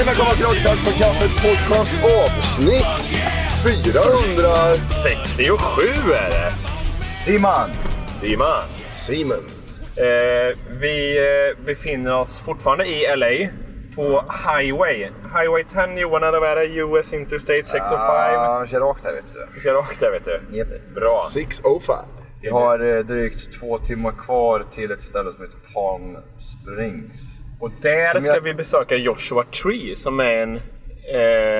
Hjärtligt välkomna till Rockstars på kaffet podcast avsnitt 400. 67 är det! Simon! Simon. Simon. Eh, vi eh, befinner oss fortfarande i LA på Highway. Highway 10 Johan, eller vad är det? US Interstate 605. Ja, kör rakt här vet du. Vi ska rakt där vet du. Japp. Bra. 605. Vi har eh, drygt två timmar kvar till ett ställe som heter Palm Springs. Och där Som ska jag- vi besöka Joshua Tree som är en eh,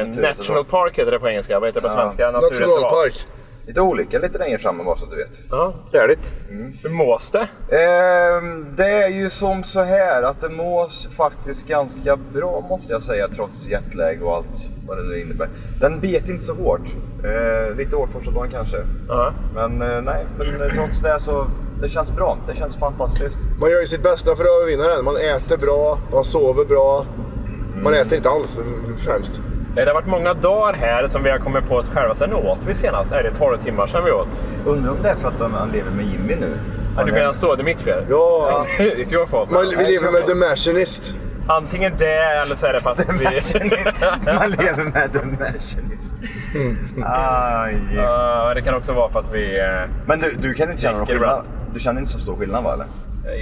Naturreservat. National Park heter det på engelska. Vad heter det på Ja. svenska? Nationalpark. Lite olika lite längre fram bara så att du vet. Ja, trevligt. Mm. Hur mås det? Ehm, det är ju som så här att det mås faktiskt ganska bra måste jag säga trots jetlag och allt vad det nu innebär. Den bet inte så hårt. Eh, lite hårt första dagen kanske. Ja. Men eh, nej, men eh, trots det så det känns bra. Det känns fantastiskt. Man gör ju sitt bästa för att övervinna den. Man äter bra, man sover bra. Man äter inte alls främst. Det har varit många dagar här som vi har kommit på oss själva. Sen åt vi senast. Är det 12 timmar sedan vi åt? Undrar om det är för att man lever med Jimmy nu. Ja, du menar så? Det är mitt fel? Ja, It's your fault. man, vi lever med The Machinist. Antingen det eller så är det för att vi... Man lever med The Machinist. Aj. Ja, det kan också vara för att vi... eh, Men du, du kan inte känna någon skillnad? Du känner inte så stor skillnad va eller?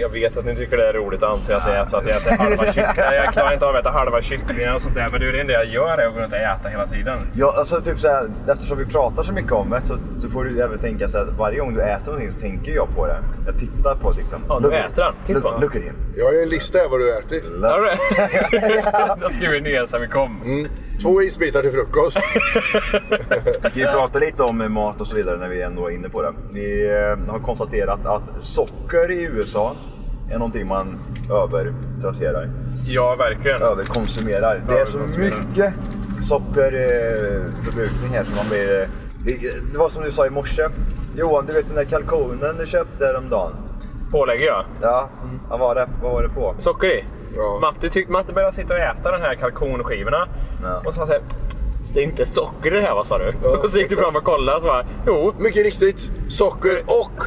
Jag vet att ni tycker det är roligt och anser att det är så att jag äter halva kycklingar. Jag klarar inte av att äta halva kycklingar och sånt där. Men det är det enda jag gör är att gå runt och äta hela tiden. Ja, alltså typ såhär, eftersom vi pratar så mycket om det så, så får du även tänka så att varje gång du äter någonting så tänker jag på det. Jag tittar på det liksom. Ja, du äter den. Titta på look, look at him. Jag har ju en lista här vad du har ätit. Har du det? Jag skriver ner sen vi kom. Mm. Två isbitar till frukost. Vi pratar lite om mat och så vidare när vi ändå är inne på det. Vi eh, har konstaterat att socker i USA är någonting man övertrasserar. Ja, verkligen. Överkonsumerar. Det är så mycket sockerförbrukning här så man blir... eh, Det var som du sa i morse. Johan, du vet den där kalkonen du köpte häromdagen? Pålägger jag. Ja, vad var det, vad var det på? Socker i. Ja. Matte, tyck, Matte började sitta och äta den här kalkonskivorna. Ja. Och så han så det är inte socker i det här vad sa du? Ja, och så gick du fram och kollade och så bara, jo, Mycket riktigt. Socker och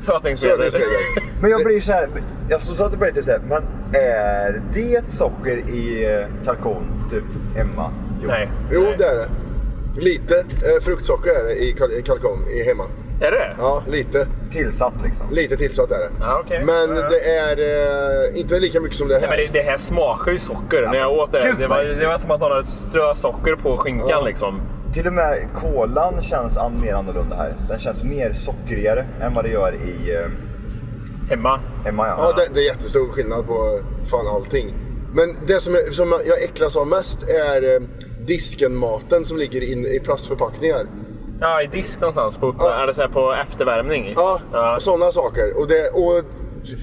sötningsmedel. sötningsmedel. Men jag blir så här, jag satt och började typ så här, men är det socker i eh, kalkon typ hemma? Jo. Nej. Jo, Nej. det är det. Lite eh, fruktsocker är det i, kal- i kalkon i hemma. Är det? Ja, lite. Tillsatt liksom. Lite tillsatt är det. Ja, okej. Men Ja, det är eh, inte lika mycket som det här. Nej, men det, det här smakar ju socker. När jag åt det, Gud, det var, vad- det var som att någon hade strö socker på skinkan Ja. liksom. Till och med kolan känns an mer annorlunda här. Den känns mer sockrigare än vad det gör i, eh, Hemma? Hemma ja. Ja, det, det är jättestor skillnad på fan allting. Men det som, är, som jag äcklas av mest är eh, disken-maten som ligger in i plastförpackningar. Ja, i disk någonstans. På, Ja. Eller så här på eftervärmning. Ja, Ja. sådana saker. Och, det, och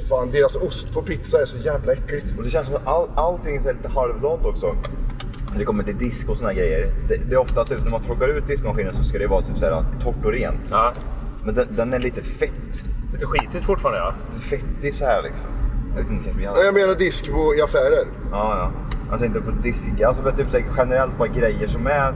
fan, deras ost på pizza är så jävla äckligt. Och det känns som att all, allting är lite halvblont också. När det kommer till disk och såna grejer. Det, det är oftast ut när man torkar ut diskmaskinen så ska det vara typ så här torrt och rent. Ja. Men den, den är lite fett. Lite skitigt fortfarande ja. Lite fettig så här liksom. Jag vet inte, kanske Ja, Jag menar disk på, i affärer. Ja, ja. Jag tänkte på disk. Alltså men typ så här, generellt bara grejer som är...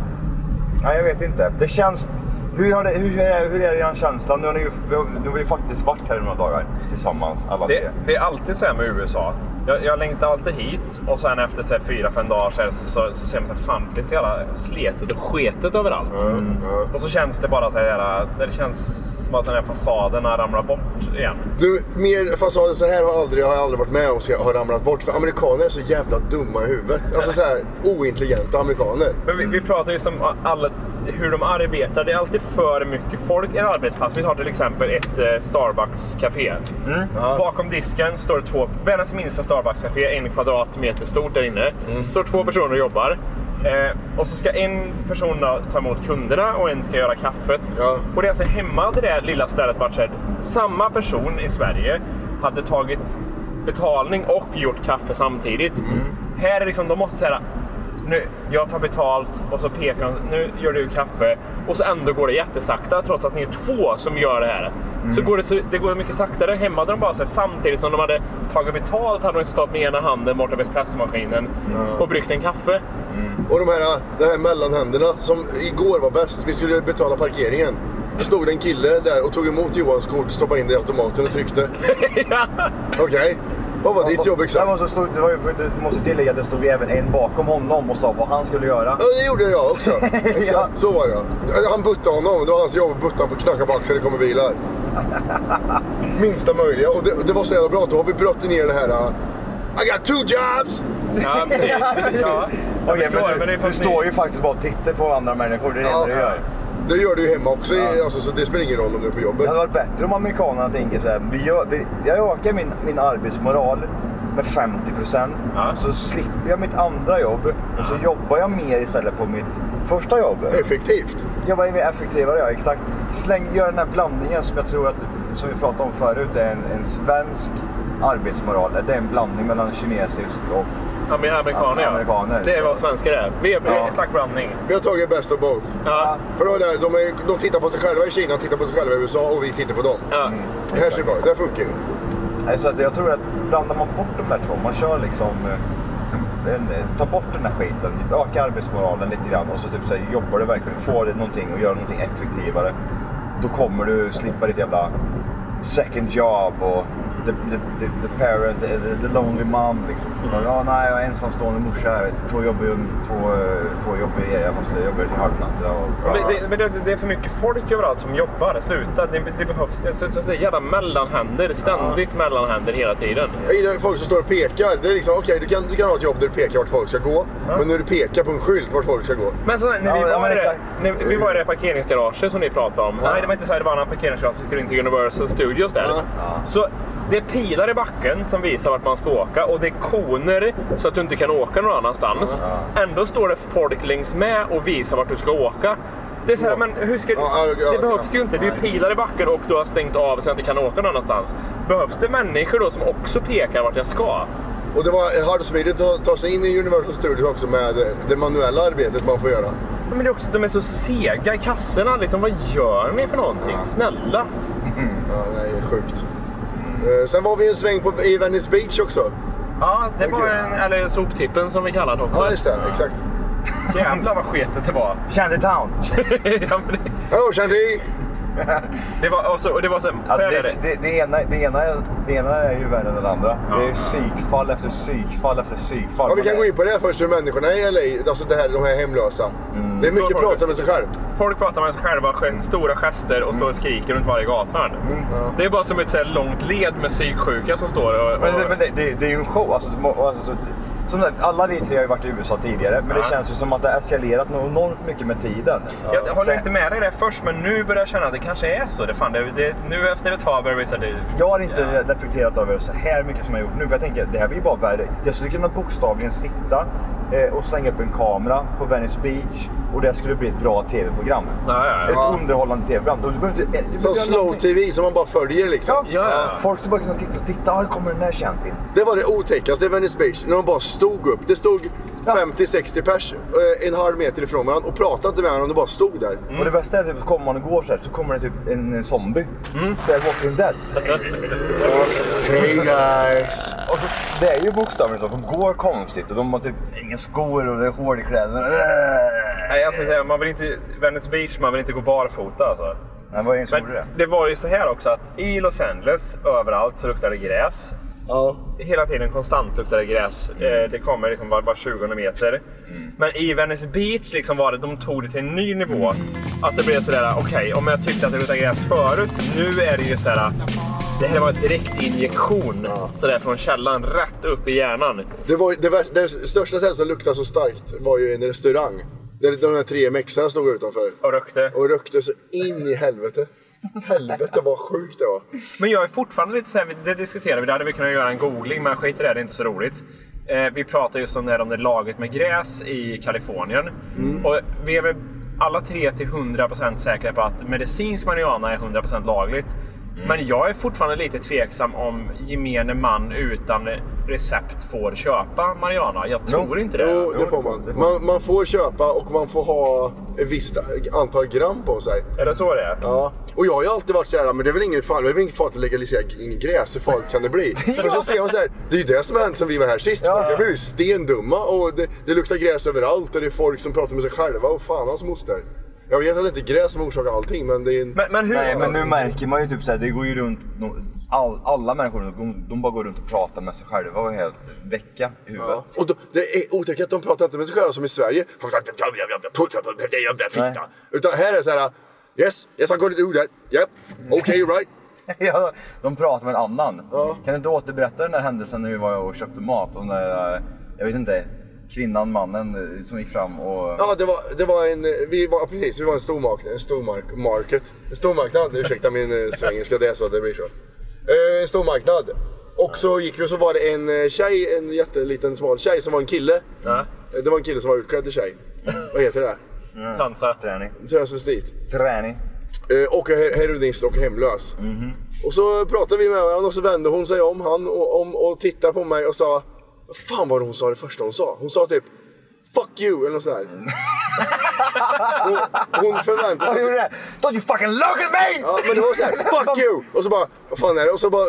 Ja, jag vet inte. Det känns... Hur, har det, hur, är, hur är er känsla? Nu har, ni, ju- vi har- nu har vi ju faktiskt varit här i några dagar tillsammans alla Det, tre. det är alltid så här med USA. Jag, jag längtar alltid hit och sen efter så här fyra, fem dagar så, det så, så, så ser man att fan det är så jävla sletet och sketet överallt. Ja. Och så känns det bara här, jävla- det känns som att den här fasaden har ramlat bort igen. Du, mer fasader så här har, aldrig, har jag aldrig varit med om har ramlat bort. För amerikaner är så jävla dumma i huvudet. Alltså så här ointelligenta amerikaner. Men vi, vi pratar just om alla, hur de arbetar. Det är alltid för mycket folk i en arbetsplats. Vi tar till exempel ett eh, Starbucks-café. Bakom disken står det två, världens minsta Starbucks-café, en kvadratmeter stort där inne. står två personer och jobbar. Eh, och så ska en person ta emot kunderna och en ska göra kaffet. Ja. Och det är alltså hemma det där lilla stället varit så här, samma person i Sverige hade tagit betalning och gjort kaffe samtidigt. Här är liksom, de måste säga nu, jag tar betalt och så pekar de, nu gör du kaffe. Och så ändå går det jättesakta trots att ni är två som gör det här. Så går det, så, det går mycket saktare. Hemma hade de bara så här, samtidigt som de hade tagit betalt hade de stått med ena handen borta vid espressomaskinen och bryggt en kaffe. Och de här, de här mellanhänderna som igår var bäst. Vi skulle betala parkeringen. Då stod det en kille där och tog emot Johans kort, stoppade in det i automaten och tryckte. Okej, vad var ditt jobb Det, exakt? måste stå, det var ju, du måste tillägga att det stod även en bakom honom och sa vad han skulle göra. Ja, det gjorde jag också. Exakt, Ja. så var det. Han buttade honom. Det var hans jobb att butta honom på knacka på axeln, det kommer bilar. Minsta möjliga. Och det, det var så jävla bra. Då har vi bruttit ner det här. uh, I got two jobs! Ja, precis. Ja, jag Okej, förstår. men Men det är du ni- står ju faktiskt bara och tittar på andra människor. Det är det enda du gör. Det gör du ju hemma också, Ja. alltså, så det spelar ingen roll om du är på jobbet. Det hade varit bättre om amerikanerna tänker så här. Vi gör, vi, jag ökar min, min arbetsmoral med 50 Ja. Så slipper jag mitt andra jobb och så jobbar jag mer istället på mitt första jobb. Effektivt. Jobbar mer effektivare, ja exakt. Släng, gör den här blandningen som jag tror att, som vi pratade om förut, är en, en svensk arbetsmoral. Det är en blandning mellan kinesisk och... Amer- Amerikaner, ja. Amerikaner. Det är vad svenskar är. Vi är Ja. slags blandning. Vi har tagit best of both. Ja. För då är det, de, är, de tittar på sig själva i Kina, tittar på sig själva i USA och vi tittar på dem. Ja. Det här ser bra Det funkar ju. Nej, Så att jag tror att blandar man bort de där två, man kör liksom... eh, En, ta bort den här skiten, öka arbetsmoralen lite grann och så typ så här, jobbar du verkligen, får du någonting och gör någonting effektivare. Då kommer du slippa ditt jävla second job och the, the, the, the parent, the, the lonely mom liksom. Så, Ja, nej, jag är ensamstående morsa, jag vet, två jobb, i- två, två jobb i jag måste jobba till halvnatten. Och, Men, det, men det, det är för mycket folk överallt som jobbar. Sluta. Det, det behövs så, så, så, jävla mellanhänder. Ständigt mellanhänder hela tiden. Jag gillar folk som står och pekar. Det är liksom, okej du, kan, du kan ha ett jobb där du pekar vart folk ska gå. Men när du pekar på en skylt vart folk ska gå. Men så, när, vi Ja, ja, var det, när vi var i det parkeringsgaraget som ni pratade om. Nej, det var inte så här, det var en annan parkeringsgarage. Vi skulle in till Universal Studios där. Ja. Så det är pilar i backen som visar vart man ska åka och det är koner så att du inte kan åka någon annanstans. Ändå står det folk längs med och visar vart du ska åka. Det är så här, men hur ska. Ja, ja, ja, det behövs ja. ju inte. Det är pilar i backen och du har stängt av så jag inte kan åka någon annanstans. Behövs det människor då som också pekar vart jag ska? Och det var hardsmidigt att ta sig in i Universal Studios också med det manuella arbetet man får göra. Men det är också, de är så sega i kassorna. Liksom, vad gör ni för någonting? Snälla! Ja, nej, det är sjukt. Eh, sen var vi en sväng på, i Venice Beach också. Ja, det var en, eller soptippen som vi kallar det också. Ja, just det. Exakt. Jävlar vad sketet det var. Shantytown! ja, men det, Hallå Shanti! det var, och så, och det var så, så här är det, det. det, det, ena, det, ena, är- det ena är ju värre än det andra. Ja. Det är psykfall efter psykfall efter psykfall. Ja, vi Man kan är- gå in på det här först. Hur människorna i LA, alltså det här, de här hemlösa. Det är mycket folk- prata med sig själv. folk pratar med sig själva, sk- stora gester och står och skriker runt varje gathörn. Det är bara som ett så långt led med psyksjuka som står och... och Men, det, men det, det, det är ju en show. Alltså, alltså, det- som sagt, alla vi tre har ju varit i USA tidigare, men det Ja. känns ju som att det har eskalerat enormt mycket med tiden. Jag håller inte med dig där först, men nu börjar jag känna att det kanske är så. Det, fan, det, det, nu efter ett tag börjar vi säga det. Jag har inte Ja. reflekterat över så här mycket som jag har gjort nu. För jag tänker, det här blir ju bara värre. Jag skulle kunna bokstavligen sitta och slänga upp en kamera på Venice Beach och det skulle bli ett bra tv-program. Ja, ja, Ett ja. underhållande tv-program. Du behöver inte- du behöver Som göra slow någonting. tv som man bara följer liksom. Ja. Ja, ja. Folk skulle bara kunna titta och titta. Ah, kommer den här känt in. Det var det otäckaste i Venice Beach. När de bara stod upp. Det stod Ja. 50-60 pers eh, en halv meter ifrån varandra och pratade inte med varandra. De bara stod där. Och det bästa är typ, så kommer man och går så här, så kommer det typ en, en zombie. Mm. Det är Walking Dead. Hey guys. Och så, det är ju bokstavligen så. De går konstigt och de har typ inga skor och det är hår i kläderna. Nej, jag ska säga, man vill inte... Venice Beach, man vill inte gå barfota alltså. Nej, vad är det som Men gjorde det? det var ju så här också att i Los Angeles, överallt, så luktar det gräs. Ja. Hela tiden konstant luktar det gräs. Eh, Det kommer liksom var, var 20 meter. Men i Venice Beach liksom var det, de tog det till en ny nivå. Att det blev sådär, okej, om jag tyckte att det luktade gräs förut, nu är det ju sådär. Det här var en direktinjektion. Sådär från källan, rätt upp i hjärnan. Det, var, det, det största stället som luktade så starkt var ju en restaurang. Där de här tre mexarna stod utanför. Och rökte. Och rökte så in i helvete. Helvete vad sjukt det var. Men jag är fortfarande lite såhär, det diskuterar vi, det hade vi kunnat göra en googling, men skit i det, det är inte så roligt. Eh, vi pratar just om det här om det lagret med gräs i Kalifornien. Och vi är väl alla tre till 100% säkra på att medicinsk marijuana är 100% lagligt. Men jag är fortfarande lite tveksam om gemene man utan recept får köpa marijuana. Jag tror inte det. Jo, det får man. man. Man får köpa och man får ha ett visst antal gram på sig. Är det så det är? Ja, och jag har ju alltid varit så här, men det är väl ingen fan, det är väl ingen fara att legalisera gräs, hur farligt kan det bli? Men så ser man så här, det är ju det som hänt sen vi var här sist. Ja. Folk har blivit stendumma och det, det luktar gräs överallt och det är folk som pratar med sig själva och fan hans moster. Jag vet att det inte är gräs som orsakar allting men det är en... Men, men hur? Nej, men nu märker man ju typ såhär, det går ju runt, all, alla människor, de, de bara går runt och pratar med sig själva och är helt väcka i huvudet. Ja. Och då, det är otäckt att de pratar inte med sig själva som i Sverige. Nej. Utan här är det så här, yes, yes I'm gonna do that, yep, okay right. ja, de pratar med en annan. Ja. Kan du inte återberätta den där händelsen när vi var och köpte mat? Och när, jag vet inte, kvinnan, mannen eh, som gick fram och... Ja, det var, det var en, vi var precis, vi var en stormarknad, en stormark, market, stormarknad, ursäkta min eh, svengelska, det är så det blir så. Eh, stormarknad. Och så gick vi och så var det en eh, tjej, en jätteliten smal tjej som var en kille. Eh, Det var en kille som var utklädd till tjej. Vad heter det? Transa. Träning. Transvestit. Träning. Eh, Och her- heroinist och hemlös. Och så pratade vi med varandra och så vände hon sig om, han, och, om, och tittade på mig och sa Vad fan var det hon sa det första hon sa? Hon sa typ Fuck you eller något sånt där. hon, hon förväntade sig... gjorde det? Don't you fucking look at me! Ja men det var såhär, fuck you! Och så bara, vad fan är det? Och så bara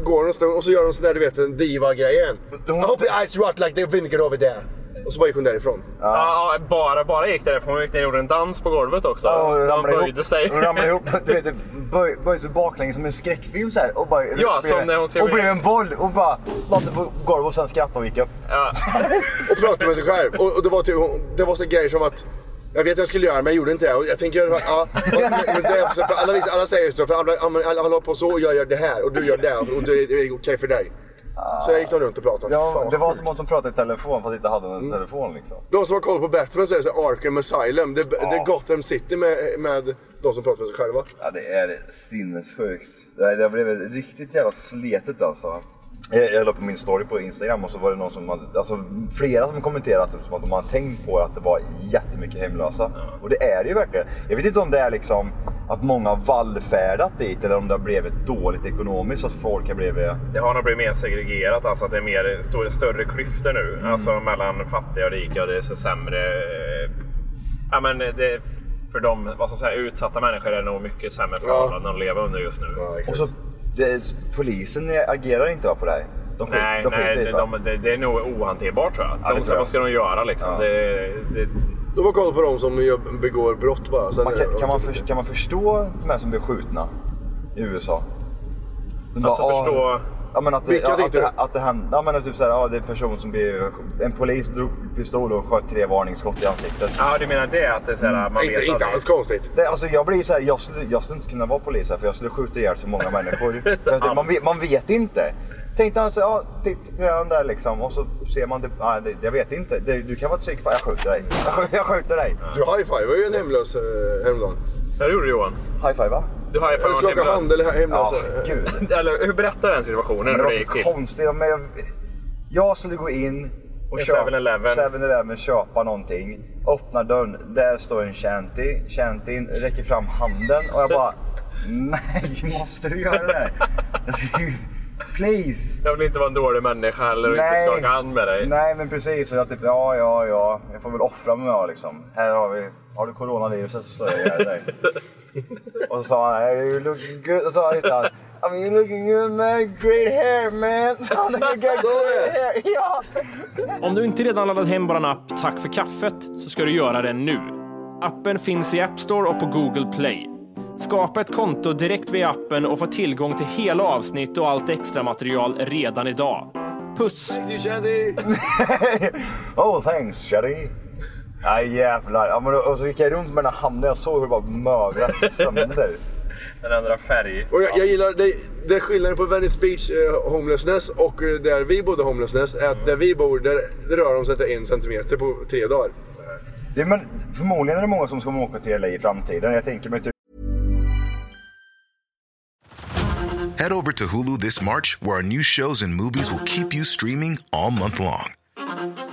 går hon en stund och så gör hon sån där du vet, en diva-grejen. I hope your eyes rot like the vinegar over there. Och så bara gick hon därifrån. Ja, ja, bara, bara gick därifrån. Hon gick ner och gjorde en dans på golvet också. Ja, och De ramlade böjde ihop. sig. Och ramlade ihop. Du vet, böj, böjde sig baklänges som en skräckfilm så här. Och bara, Ja, som när hon ska- Och blev en boll och bara la sig på golvet och sen skrattade och gick upp. Ja. Och pratade med sig själv. Och, och det var typ, hon- det var så grejer som att jag vet att jag skulle göra det, men jag gjorde inte det. Och jag tänker göra. Ja, men, det är, för alla, alla säger så, för alla, alla, alla håller på så och jag gör det här och du gör det och det är, okej för dig. Så jag gick de runt och pratade. Ja, det var som att de pratade i telefon fast inte hade en telefon liksom. De som har koll på Batman säger så här, Arkham Asylum. Det, det är Gotham City med, med de som pratar med sig själva. Ja, det är sinnessjukt. Det, det blev riktigt jävla sletet alltså. Jag, jag la på min story på Instagram och så var det någon som hade, alltså flera som kommenterat typ, som att de hade tänkt på att det var jättemycket hemlösa. Och det är det ju verkligen. Jag vet inte om det är liksom att många har vallfärdat dit eller om det har blivit dåligt ekonomiskt så att folk har blivit... Det har nog blivit mer segregerat, alltså att det är mer, större, större klyftor nu. Alltså mellan fattiga och rika och det är så sämre... eh, Ja men det, för de vad man säga, utsatta människor är det nog mycket sämre förhållanden att leva under just nu. Ja. Och så, det, polisen agerar inte va, på det här. De, skit- Nej, de nej det, de, det, det är nog ohanterbart tror jag. Ja, de, tror jag. vad ska de göra liksom? Ja. Det, det, De har koll på de som begår brott bara. Sen Man kan, kan, man för, kan man förstå de här som blir skjutna i USA? De alltså bara, "Ah, förstå... Ja, men att, det, Vilka ja, att, tänkte det, du? att det hände, ja, men att typ såhär, ja, det är en person som blir, en polis drog pistol och sköt tre varningsskott i ansiktet. Ja, du menar det? Att det är så här, man vet Inte, inte aldrig. alls konstigt. Det, alltså jag blir så här, jag skulle, jag skulle inte kunna vara polis här för jag skulle skjuta ihjäl så många människor. Att man, vet, man vet inte. Tänkte han så, ja titt, nu är han där liksom och så ser man, det, ja, det, jag vet inte. Det, du kan vara ett psykfall, jag skjuter dig. Jag skjuter, jag dig. Du high-fivar ju en hemlös eh, häromdagen. Ja, det gjorde du Johan. High five va? Du har fan skaka hand eller hemlös. Ja, eh, gud. Eller hur berättar den situationen? Men det var det så till? konstigt. Men jag, jag skulle gå in och En köpa 7-Eleven. 7-Eleven, köpa någonting. Öppnar dörren, där står en shanty. Shantyn räcker fram handen och jag bara Nej, måste du göra det ju- Please! Jag vill inte vara en dålig människa eller inte skaka hand med dig. Nej men precis. Och jag typ, ja ja ja. Jag får väl offra mig då liksom. Här har vi, har du coronaviruset så slår jag ihjäl dig. och så sa han, hey, you looking good. Och så sa han I mean you're looking good man, great hair man. Så han, you got great hair. Ja! Om du inte redan laddat hem vår app Tack för kaffet så ska du göra det nu. Appen finns i App Store och på Google Play. Skapa ett konto direkt via appen och få tillgång till hela avsnitt och allt extra material redan idag. Puss! Thank you, oh thanks Sherry. Nej jävlar. Ja, men, då- och så gick jag runt med den här handen jag såg hur det bara möglade sönder. Den ändrar färg. Och jag, jag gillar, det, det är skillnaden på Venice Beach eh, homelessness och eh, där vi bodde homelessness är att där vi bor, där, där rör de sig inte en centimeter på tre dagar. Det, men, förmodligen är det många som ska åka till LA i framtiden. Jag tänker mig typ Head over to Hulu this March, where our new shows and movies will keep you streaming all month long.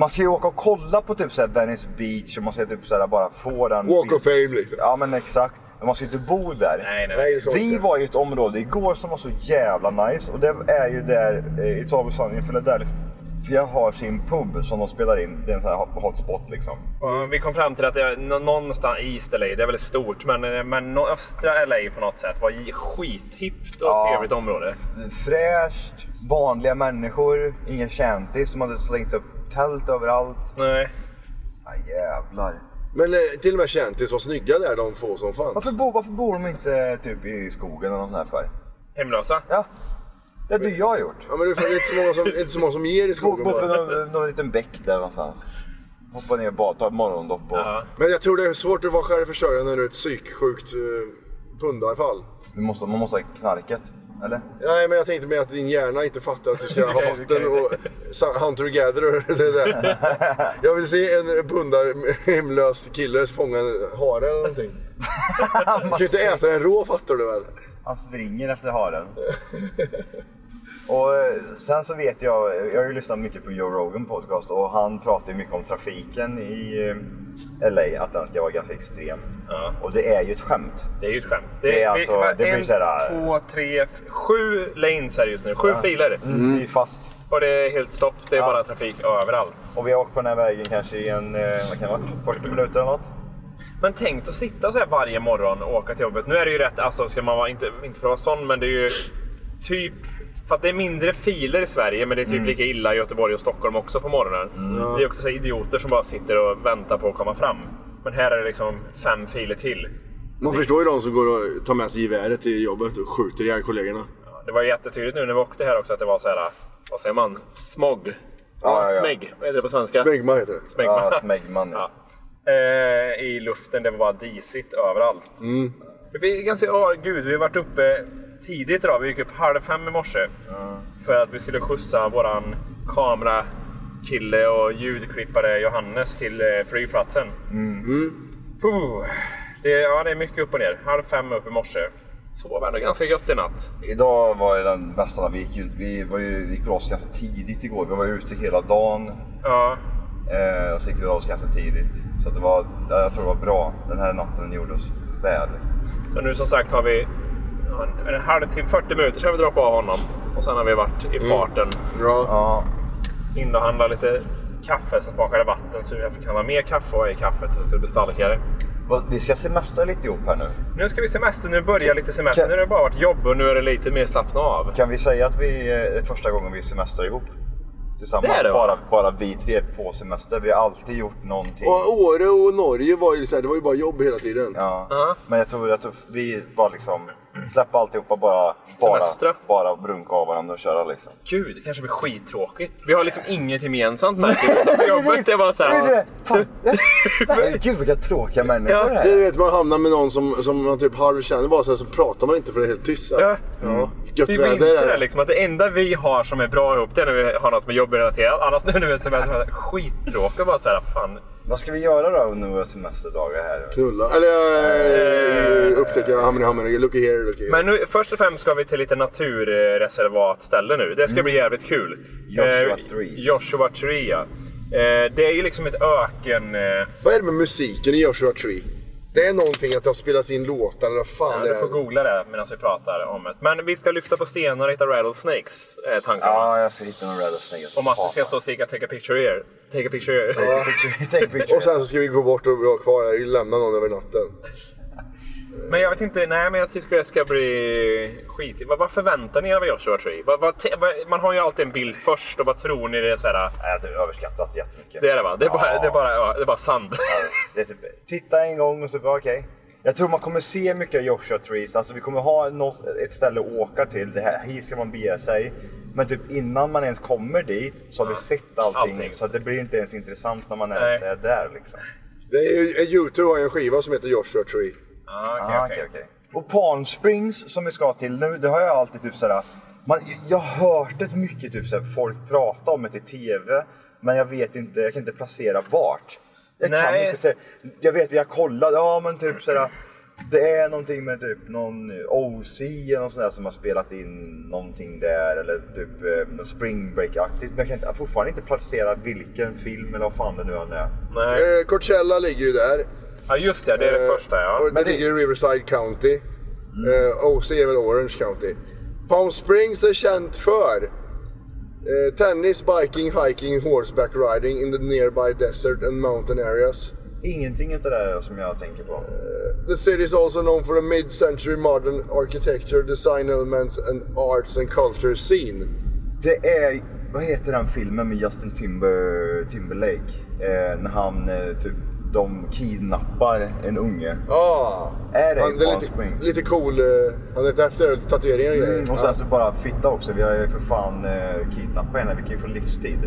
Man ska ju åka och kolla på typ så Venice Beach och man ska typ så bara få den... Walk of fame liksom. Ja men exakt. Men man ska ju inte bo där. Nej, nej. Vi inte. var i ett område igår som var så jävla nice och det är ju där eh, It's Always Sunny in Philadelphia har sin pub som de spelar in. Det är en sån här hotspot liksom. Vi kom fram till att det, nå- någonstans i East LA, det är väldigt stort, men, men nå- östra LA på något sätt var skithippt och Ja. trevligt område. Fräscht, vanliga människor, inga shanties som hade slängt upp tält överallt. Nej. Ja, jävlar. Men eh, till och med shanties var snygga där, de få som fanns. Varför, bo, varför bor de inte typ i skogen eller något sånt där för? Hemlösa? Ja, det hade jag gjort. Ja men det är fan inte så många som, inte så många som ger i Bo, skogen bo för bara. någon, någon liten bäck där någonstans. Hoppa ner och bada, ta ett morgondopp och... Ja. Men jag tror det är svårt att vara självförsörjande när du är ett psyksjukt uh, pundarfall. Du måste, man måste ha knarket, eller? Nej men jag tänkte mer att din hjärna inte fattar att du ska ha vatten och hunter gatherer. Det där. Jag vill se en pundar hemlös kille fånga en hare eller någonting. Du kan ju inte äta den rå fattar du väl? Han springer efter haren. Och eh, sen så vet jag, jag har ju lyssnat mycket på Joe Rogan podcast och han pratar ju mycket om trafiken i eh, LA, att den ska vara ganska extrem. Ja. Och det är ju ett skämt. Det är ju ett skämt. Det är alltså- vi- det blir en, så här- två, tre, sju lanes är det just nu. Sju filer. Mm. Det är fast. Och det är helt stopp. Det är bara trafik överallt. Och vi har åkt på den här vägen kanske i en, eh, vad kan det varit, 40 minuter eller något. Men tänk att sitta så här varje morgon och åka till jobbet. Nu är det ju rätt, alltså ska man vara, inte, inte för att vara sån, men det är ju typ... För att det är mindre filer i Sverige, men det är typ lika illa i Göteborg och Stockholm också på morgonen. Det är också idioter som bara sitter och väntar på att komma fram. Men här är det liksom fem filer till. Man förstår ju de som går och tar med sig geväret till jobbet och skjuter ihjäl kollegorna. Ja, Det var jättetydligt nu när vi åkte här också att det var så här, vad säger man? Smog? Ja, ja. Smägg, vad heter det på svenska? Smegma heter det. Smegma. Ja, smegman. Ja. Eh, I luften, det var bara disigt överallt. Vi är ganska, åh gud, vi har varit uppe tidigt idag. Vi gick upp halv fem i morse. För att vi skulle skjutsa våran kamerakille och ljudklippare Johannes till eh, flygplatsen. Puh. Det, ja, det är mycket upp och ner. Halv fem upp i morse. Sov ändå ganska gött i natt. Idag var ju den bästa dagen. Vi gick, ju- vi var ju, vi gick och la oss ganska tidigt igår. Vi var ute hela dagen. Ja. Eh, och så gick vi och la oss ganska tidigt. Så att det var, ja, jag tror det var bra. Den här natten gjorde oss väl. Så nu som sagt har vi en, en halvtimme, 40 minuter sedan vi droppat av honom. Och sen har vi varit i farten. Ja. Ja, In och handlat lite kaffe som smakade vatten. Så jag fick handla mer kaffe och i kaffet så det blir starkare. vi ska semestra lite ihop här nu. Nu ska vi semester. Nu börjar lite semester. Kan- Nu har det bara varit jobb och nu är det lite mer slappna av. Kan vi säga att vi eh, är första gången vi semestrar ihop? Tillsammans. Det det, bara, bara vi tre på semester. Vi har alltid gjort någonting. Och Åre och Norge var ju så här, det var ju bara jobb hela tiden. Ja. Ja. Men jag tror att vi bara liksom släppa alltihopa bara, bara, Semestra. bara brunka av varandra och köra liksom. Gud, det kanske blir skittråkigt. Vi har liksom inget gemensamt märker jag. På jobbet. Det är bara så här. Fan, ja. Nej, Gud vilka tråkiga människor Ja. det här är. är vet, man hamnar med någon som, som man typ halvkänner bara så, här, så pratar man inte för det är helt tyst. så här. Ja. Ja. Gött Vi väder är det det. liksom att det enda vi har som är bra ihop det är när vi har något med jobbrelaterat. Annars nu är det som är skittråkigt bara såhär, fan. Vad ska vi göra då under våra semesterdagar här? Knulla. Eller äh, upptäcka how many, how many, looky here, looky here. Men nu, först och främst ska vi till lite naturreservatställe nu. Det ska bli jävligt kul. Joshua Eh, Trees. Joshua Tree ja. Eh, det är ju liksom ett öken... Eh, Vad är det med musiken i Joshua Tree? Det är någonting att det har spelats in låtar eller vad fan ja, det du får är. googla det medan vi pratar om det. Men vi ska lyfta på stenar och hitta rattlesnakes, är tanken. Ja, jag ska hitta någon rattlesnake. Om att vi ska stå och skrika 'Take a picture here'. Take a picture here. Take a picture. Och sen så ska vi gå bort och vara kvar här, lämna någon över natten. Men jag vet inte, nej men jag tycker det ska bli skit. Vad, vad förväntar ni er av Joshua Tree? Vad, vad, man har ju alltid en bild först och vad tror ni det är så här, Nej, du har överskattat jättemycket. Det är det va? Det är bara, Ja. det är bara, ja, det är bara sand. Ja, Det är typ, titta en gång och så bara okej. Jag tror man kommer se mycket Joshua Trees. Alltså vi kommer ha något, ett ställe att åka till. Det här, hit ska man bege sig. Men typ innan man ens kommer dit så har vi sett allting. allting. Så det blir inte ens intressant när man Nej. ens är där liksom. Det är ju, Youtube har en skiva som heter Joshua Tree. Ah, okej, Ah, okej, okej. Och Palm Springs som vi ska till nu, det har jag alltid typ såhär... Man, jag har hört det mycket typ såhär, folk prata om det i TV. Men jag vet inte, jag kan inte placera vart. Jag kan Nej. inte säga, jag vet vi har kollat, ja men typ såhär. Det är någonting med typ någon OC eller något sånt där som har spelat in någonting där eller typ eh, Spring Break-aktigt. Men jag kan inte, jag fortfarande inte placera vilken film eller vad fan det nu än är. Nej. Eh, Coachella ligger ju där. Ja just det, det är det Eh, första ja. Och det ligger i Riverside County. Eh, OC är väl Orange County. Palm Springs är känt för eh, tennis, biking, hiking, horseback riding in the nearby desert and mountain areas. Ingenting utav det som jag tänker på. The city is also known for a mid-century modern architecture, design elements and arts and culture scene. Det är, vad heter den filmen med Justin Timber, Timberlake? Eh, när han eh, typ, de kidnappar en unge. Ah, Är det han, i det är Palm lite, Springs? lite cool. Eh, han är ute efter tatueringar och grejer. Mm, och sen så bara fitta också. Vi har ju för fan eh, kidnappat henne. Vi kan ju få livstid.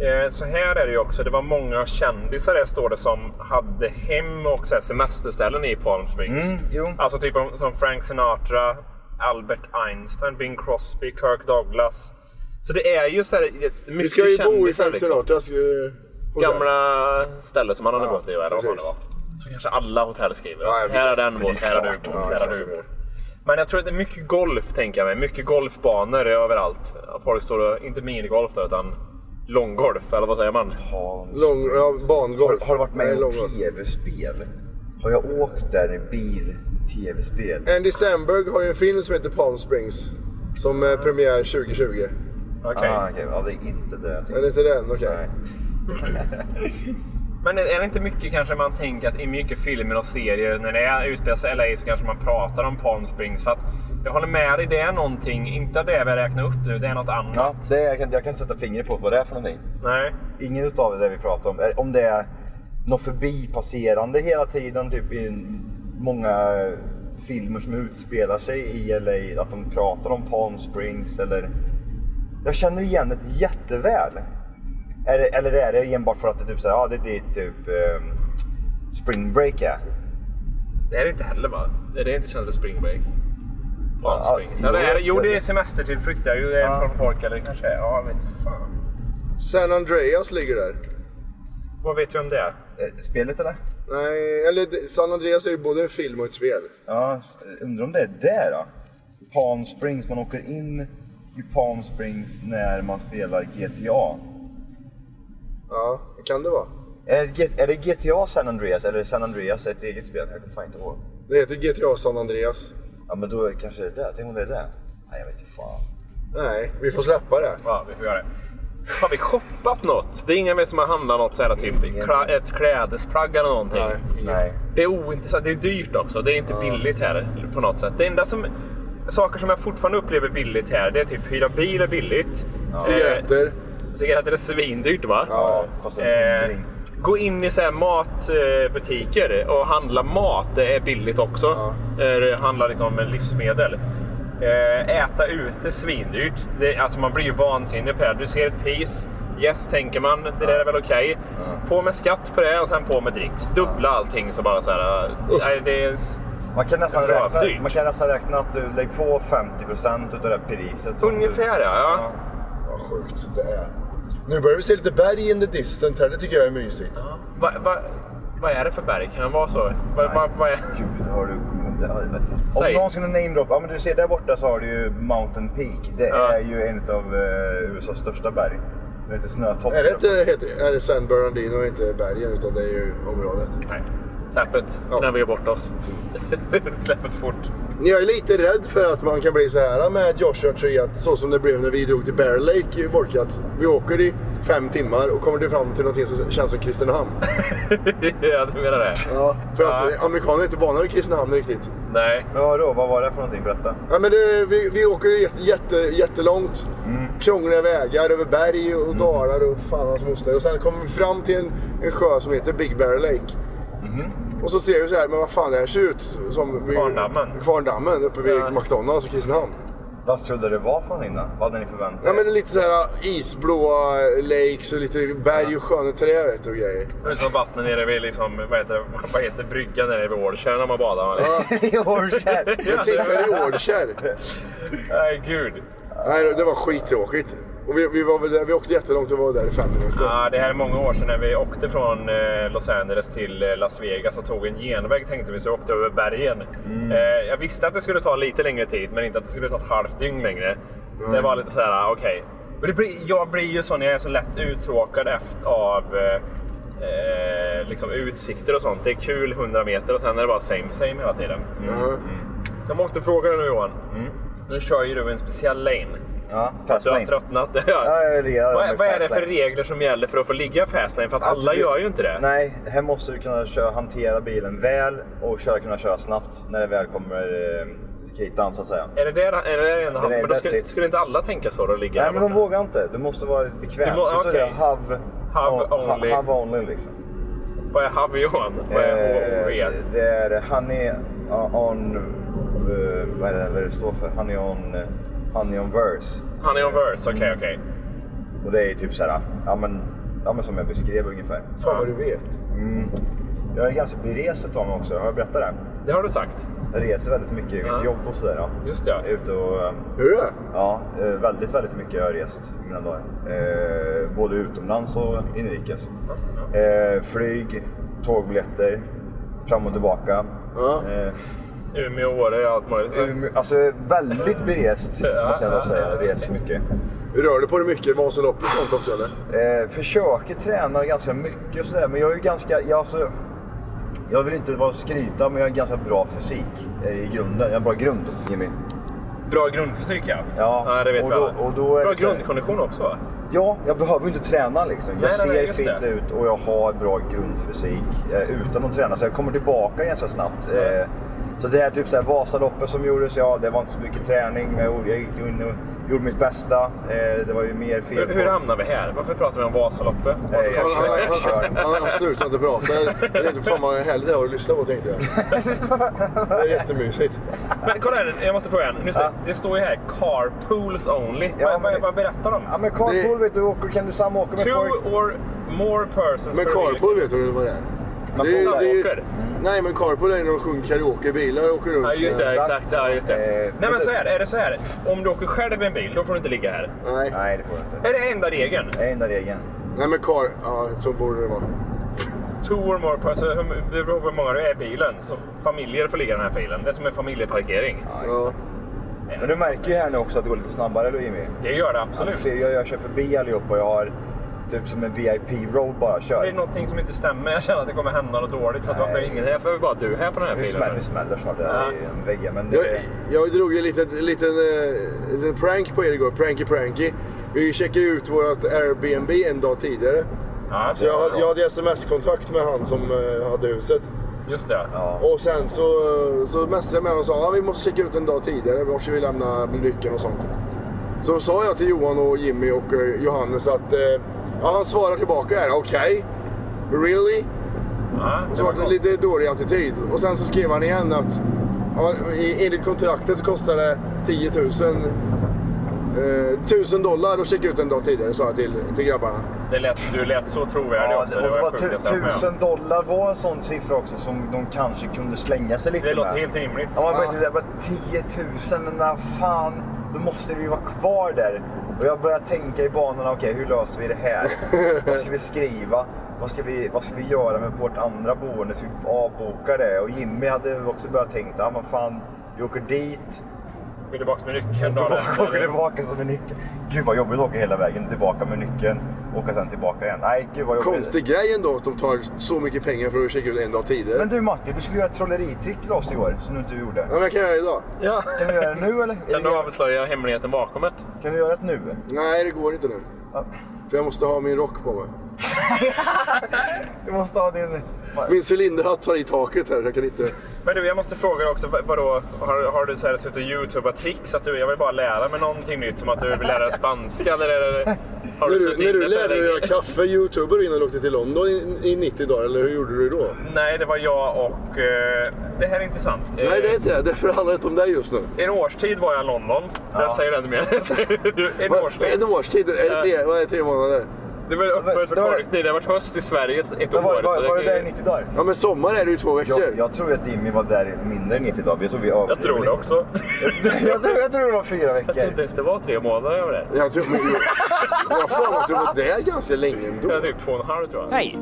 Eh, Så här är det ju också. Det var många kändisar där står det som hade hem och så semesterställen i Palm Springs. Mm, jo. Alltså typ om- som Frank Sinatra, Albert Einstein, Bing Crosby, Kirk Douglas. Så det är ju så här, mycket Vi ska ju bo i kändisar, Frank Sinatras eh, hotell. Gamla ställen som han hade Ja, gått i. Eller vad det var. Så kanske alla hotell skriver. Ja, här är den är här har du ja, här har klart du är. Men jag tror att det är mycket golf tänker jag mig. Mycket golfbanor överallt. Folk står och, inte minigolf då, utan långgolf. Eller vad säger man? Lång, ja, bangolf. Har, har du varit med i något tv-spel? Har jag åkt där i bil? Tv-spel? Andy Samberg har ju en film som heter Palm Springs. Som är premiär 2020. Okej. Ah, okej. Ja, det är inte det jag Är tänkte. det inte den? Okej. Nej. Men är det inte mycket kanske man tänker att i mycket filmer och serier när det är utspelar sig i LA så kanske man pratar om Palm Springs. För att jag håller med dig, det är någonting, inte det vi räknar upp nu, det är något annat. Ja, det är, jag, kan, jag kan inte sätta fingret på vad det är för någonting. Nej. Ingen utav det vi pratar om. Om det är något förbipasserande hela tiden, typ i många filmer som utspelar sig i LA, att de pratar om Palm Springs eller... Jag känner igen det jätteväl. Är det, eller är det enbart för att det typ såhär, ja det är typ um, Spring Break är? Det är det inte heller va? Det är det inte för spring break. Palm Ja, Springs. jo, Eller är det, jo, det är semestertillflykt. Det är ju det Ja. från folk. Eller kanske är. Ja, jag vet inte fan. San Andreas ligger där. Vad vet vi om det? Eh, Spelet eller? Nej, eller det- San Andreas är ju både en film och ett spel. Ja, undrar om det är där då? Palm Springs, man åker in i Palm Springs när man spelar GTA. Ja, det kan det vara. Är det, är det GTA San Andreas eller San Andreas ett eget spel? Jag kommer fan inte ihåg. Det heter GTA San Andreas. Ja men då kanske det är det. Tänk om det är det? Nej jag vet inte fan. Nej, vi får släppa det. Ja, vi får göra det. Har vi shoppat något? Det är ingen mer som har handlat något så här typ kla- ett klädesplagg eller någonting. Nej. Det är ointressant. Det är dyrt också. Det är inte billigt här på något sätt. Det enda som... Saker som jag fortfarande upplever billigt här, det är typ hyra bil är billigt. Cigaretter. Cigaretter är svindyrt va? Ja, kostar Eh, gå in i så matbutiker och handla mat. Det är billigt också. Eh, handla liksom med livsmedel. Eh, äta ute svindyrt. Det, alltså man blir ju vansinnig på det. Du ser ett pris. Yes, tänker man. Det där är väl okej. På med skatt på det och sen på med drinks. Dubbla allting så bara så här. eh, Nej, det är... Man kan, nästan räkna, Rövdyrt. man kan nästan räkna att du lägger på 50% utav det priset. Ungefär ja. ja. Vad sjukt det är. Nu börjar vi se lite berg in the distant här. Det tycker jag är mysigt. Va, va, vad är det för berg? Kan det vara så? Va, va, vad är... Gud, har du... Om någon skulle namedroppa, ja men du ser där borta så har du ju Mountain Peak. Det Ja. är ju en av eh, USAs största berg. Det heter Snötoppen. Är det inte heter, är det San Bernardino och inte bergen utan det är ju området. Nej. Släppet. Ja. När vi är bort oss. Släppet fort. Jag är lite rädd för att man kan bli så här med Joshua Tree, att så som det blev när vi drog till Bear Lake i Borka. Att vi åker i fem timmar och kommer till fram till någonting som känns som Kristinehamn. ja, du menar det? Ja, för att Ja. amerikaner är inte vana vid Kristinehamn riktigt. Nej. Men vadå, vad var det för någonting? Berätta. Ja, men det, vi, vi åker jätte, jätte, jättelångt. Krångliga vägar över berg och dalar och fan hans moster. Och sen kommer vi fram till en, en sjö som heter Big Bear Lake. Och så ser vi så här, men vad fan det här ser ut som... Kvarndammen. Kvarndammen uppe vid Ja. McDonalds i Kristinehamn. Vad skulle det vara för någonting då? Vad hade ni förväntat Ja men det är lite så här isblåa lakes och lite berg och sköna träd vet du, och grejer. Det är som vattnet nere vid liksom, vad heter, det? vad heter bryggan nere vid Årkärr när man badar? I Hornkärr! Jag tillfällig i Årkärr. Nej, gud. Nej det var skittråkigt. Och vi, vi, var väl där, vi åkte jättelångt och var där i fem minuter. Ja, det här är många år sedan när vi åkte från eh, Los Angeles till eh, Las Vegas och tog en genväg tänkte vi, så vi åkte över bergen. Eh, jag visste att det skulle ta lite längre tid, men inte att det skulle ta ett halvt dygn längre. Det var lite så här, ah, okej. Blir, jag blir ju så när jag är så lätt uttråkad efter av eh, liksom utsikter och sånt. Det är kul 100 meter och sen är det bara same same hela tiden. Ja. Jag måste fråga dig nu Johan. Nu kör ju du en speciell lane. Ja, Du har tröttnat. Ja, jag lirar vad, vad är det för regler som gäller för att få ligga fastlane? För att alla gör ju inte det. Nej, här måste du kunna köra, hantera bilen väl och köra, kunna köra snabbt när det väl kommer eh, kritan så att säga. Är det det, är det, det enda Det är- Men då skulle, skulle inte alla tänka så då ligga Nej men de borta? vågar inte. Du måste vara bekväm. Du må- okej. det have, Have ha- only. have only liksom. Vad är have Johan? Vad är Eh, det är honey on... eh, vad är det vad det står för? Honey on... eh, honey on verse. Är on verse, okej okej. Och det är typ såhär, ja men, ja men som jag beskrev ungefär. Fan vad du vet. Mm. Jag är ganska berest utav mig också, har jag berättat det? Det har du sagt. Jag reser väldigt mycket i mitt Ja. jobb och sådär. Ja. Just det. Jag är ute och... eh, är det? Ja, eh, väldigt, väldigt mycket har jag rest i mina dagar. Eh, både utomlands och inrikes. Eh, flyg, tågbiljetter, fram och tillbaka. Ja. Eh, Umeå, Åre, allt möjligt. Umeå- alltså väldigt berest Ja, måste jag ändå ja, säga. ja. Rest mycket. Rör du på dig mycket? Vasalopp och sånt också eller? Eh, försöker träna ganska mycket och sådär. Men jag är ju ganska... Jag, alltså, jag vill inte vara skryta men jag har en ganska bra fysik eh, i grunden. Jag har bra grund Jimmy. Bra grundfysik ja. Ja, det vet och vi då- alla. och då Bra grundkondition också va? Ja, jag behöver inte träna liksom. Jag Nej, ser fit det. ut och jag har bra grundfysik eh, utan att träna. Så jag kommer tillbaka ganska snabbt. Eh, så det här typ så här Vasaloppet som gjordes, ja det var inte så mycket träning. Men jag, gjorde- jag gick in och gjorde mitt bästa. Eh, det var ju mer fel Hur, hur hamnar vi här? Varför pratar vi om Vasaloppet? Nej, jag Han, han, jag han, kör. han, han slutar inte prata. Jag vet inte fan vad härligt det är att lyssna på tänkte jag. Det är jättemysigt. Men kolla här, jag måste fråga en. Nu, Ja. Det står ju här carpools only. Ja, vad, men- vad, vad berättar de? Ja men carpool vet du, åker, kan du samåka med folk? Two or more persons Men per carpool vet du vad det är? Man Det är, det är, Samåker. nej men carpool är när de sjunger karaoke i bilar och åker runt. Ja just det, Exakt. exakt. Ja, just det. Eh, Nej men så här, är det så här. Om du åker själv i en bil, då får du inte ligga här. Nej. Nej det får du inte. Är det enda regeln? Det är enda regeln. nej men car... Ja så borde det vara. two or more hur- det beror på hur många det är i bilen. Så familjer får ligga i den här filen. Det är som en familjeparkering. Ja, exakt. Men du märker ju här nu också att det går lite snabbare eller Jimmy? Det gör det Ja, du absolut. ser, jag, jag kör förbi allihopa och jag har typ som en VIP-road bara Det kör. är någonting som inte stämmer. Jag känner att det kommer hända något dåligt. För att varför är ingen här? För vi bara du här på den här Det filen. smäller, det smäller snart där Ja. i en vägg. Men det, Jag, jag drog ju en liten, liten, eh, liten prank på er igår. Pranky Pranky. Vi checkade ut vårt Airbnb en dag tidigare. Ja, Så jag, hade- jag hade sms-kontakt med han som eh, hade huset. Just det. ja. Och sen så, så messade jag med honom och sa att vi måste checka ut en dag tidigare. Var vi lämna nyckeln och sånt. Så sa jag till Johan och Jimmy och eh, Johannes att eh, ja, han svarar tillbaka här. Okej, really? Ja, Och det så var var det lite dålig attityd. Och sen så skrev han igen att ja, enligt kontraktet så kostar det 10 000 eh, 1000 dollar att checka ut en dag tidigare sa jag till, till grabbarna. Det lät, du lät så trovärdig Ja, också. och så det var var tu- sjukt jag med om. tusen dollar var en sån siffra också som de kanske kunde slänga sig lite Det låter med. helt rimligt. Ja, man Ja. började ja. 10 000, men fan, då måste vi vara kvar där. Och jag började tänka i banorna, okej hur löser vi det här? vad ska vi skriva? Vad ska vi, vad ska vi göra med vårt andra boende? Ska vi avboka det? Och Jimmy hade också börjat tänka, ja men fan, vi åker dit. Du tillbaka med nyckeln åker efter? tillbaka som en nyckel. Gud vad jobbigt att åka hela vägen tillbaka med nyckeln. Åka sen tillbaka igen. Nej, gud vad jobbigt. Konstig grej ändå att de tar så mycket pengar för att checka ut en dag tidigare. Men du Martin, du skulle göra ett trolleritrick till oss igår som du inte gjorde. Ja, men jag kan göra det idag. Ja. Kan du göra det nu eller? Kan du avslöja hemligheten bakom det? Kan du göra det nu? Nej, det går inte nu. Ja. För jag måste ha min rock på mig. Du måste ha din... Min cylinderhatt tar i taket här. Jag kan inte... Men du, jag måste fråga dig också. vad- Vadå, har, har du så här suttit och youtubat tricks? Att du, jag vill bara lära mig någonting nytt. Som att du vill lära dig spanska? Eller har När du, när du inne för lärde dig göra kaffe, youtuber innan du åkte till London i, i 90 dagar, eller hur gjorde du då? Nej, det var jag och... Eh, det här är intressant. Nej, det är inte det. Därför handlar det inte om dig just nu. En årstid var jag i London. Jag säger det inte mer. en årstid. En årstid? Är det tre, vad är tre månader? Det var öppet för Det var- tolkning. Det har varit höst i Sverige ett, år. var, var, var du det- där i 90 dagar? Ja, men sommar är det ju två veckor. Jag, jag tror att Jimmy var där i mindre än 90 dagar. Jag tror, vi Jag tror det också. jag, tror, jag tror det var fyra Jag tror veckor. inte ens det var tre månader jag var där. Jag tror, men, jag har för att du var där ganska länge ändå. Jag var typ två och en halv tror jag. Hej!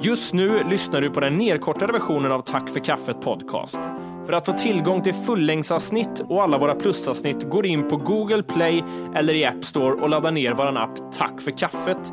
Just nu lyssnar du på den nedkortade versionen av Tack för kaffet podcast. För att få tillgång till fullängdsavsnitt och alla våra plusavsnitt går in på Google Play eller i App Store och laddar ner vår app Tack för kaffet.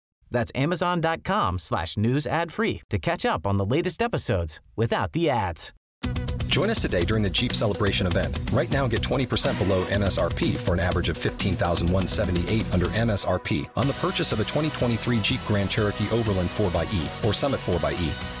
That's amazon.com slash news ad free to catch up on the latest episodes without the ads. Join us today during the Jeep Celebration event. Right now, get 20% below MSRP for an average of 15178 under MSRP on the purchase of a 2023 Jeep Grand Cherokee Overland 4xE or Summit 4xE.